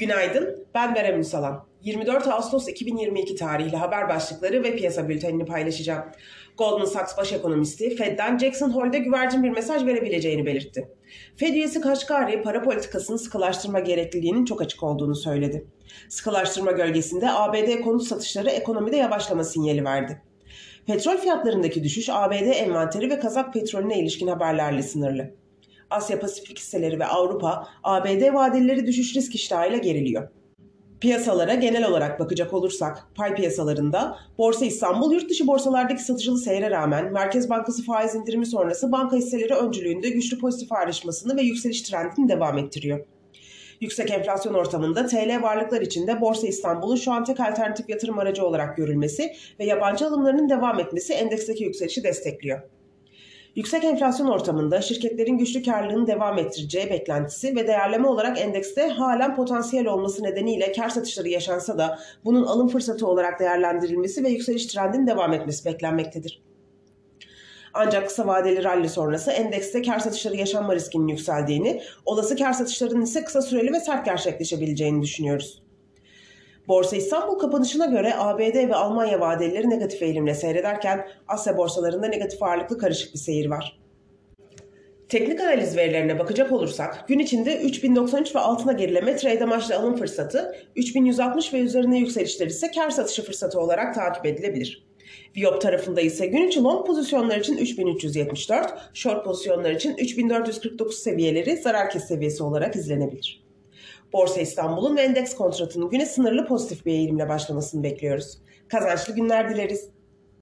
Günaydın, ben Berem Ünsalan. 24 Ağustos 2022 tarihli haber başlıkları ve piyasa bültenini paylaşacağım. Goldman Sachs baş ekonomisti Fed'den Jackson Hole'de güvercin bir mesaj verebileceğini belirtti. Fed üyesi Kaşgari para politikasını sıkılaştırma gerekliliğinin çok açık olduğunu söyledi. Sıkılaştırma gölgesinde ABD konut satışları ekonomide yavaşlama sinyali verdi. Petrol fiyatlarındaki düşüş ABD envanteri ve Kazak petrolüne ilişkin haberlerle sınırlı. Asya Pasifik hisseleri ve Avrupa, ABD vadelileri düşüş risk iştahıyla geriliyor. Piyasalara genel olarak bakacak olursak, pay piyasalarında Borsa İstanbul yurt dışı borsalardaki satıcılı seyre rağmen Merkez Bankası faiz indirimi sonrası banka hisseleri öncülüğünde güçlü pozitif ayrışmasını ve yükseliş trendini devam ettiriyor. Yüksek enflasyon ortamında TL varlıklar içinde Borsa İstanbul'un şu an tek alternatif yatırım aracı olarak görülmesi ve yabancı alımlarının devam etmesi endeksteki yükselişi destekliyor. Yüksek enflasyon ortamında şirketlerin güçlü karlılığını devam ettireceği beklentisi ve değerleme olarak endekste halen potansiyel olması nedeniyle kar satışları yaşansa da bunun alım fırsatı olarak değerlendirilmesi ve yükseliş trendinin devam etmesi beklenmektedir. Ancak kısa vadeli rally sonrası endekste kar satışları yaşanma riskinin yükseldiğini, olası kar satışlarının ise kısa süreli ve sert gerçekleşebileceğini düşünüyoruz. Borsa İstanbul kapanışına göre ABD ve Almanya vadeleri negatif eğilimle seyrederken Asya borsalarında negatif ağırlıklı karışık bir seyir var. Teknik analiz verilerine bakacak olursak gün içinde 3093 ve altına gerileme trade amaçlı alım fırsatı, 3160 ve üzerine yükselişler ise kar satışı fırsatı olarak takip edilebilir. Viyop tarafında ise gün içi long pozisyonlar için 3374, short pozisyonlar için 3449 seviyeleri zarar kes seviyesi olarak izlenebilir. Borsa İstanbul'un ve endeks kontratının güne sınırlı pozitif bir eğilimle başlamasını bekliyoruz. Kazançlı günler dileriz.